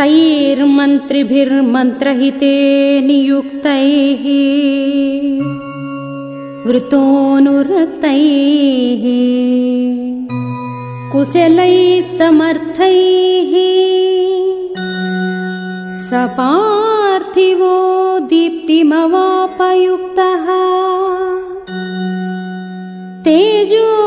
तैर्मन्त्रिभिर्मन्त्रहिते नियुक्तैः वृतोनुवृत्तैः कुशलैः समर्थैः स पार्थिवो दीप्तिमवापयुक्तः तेजो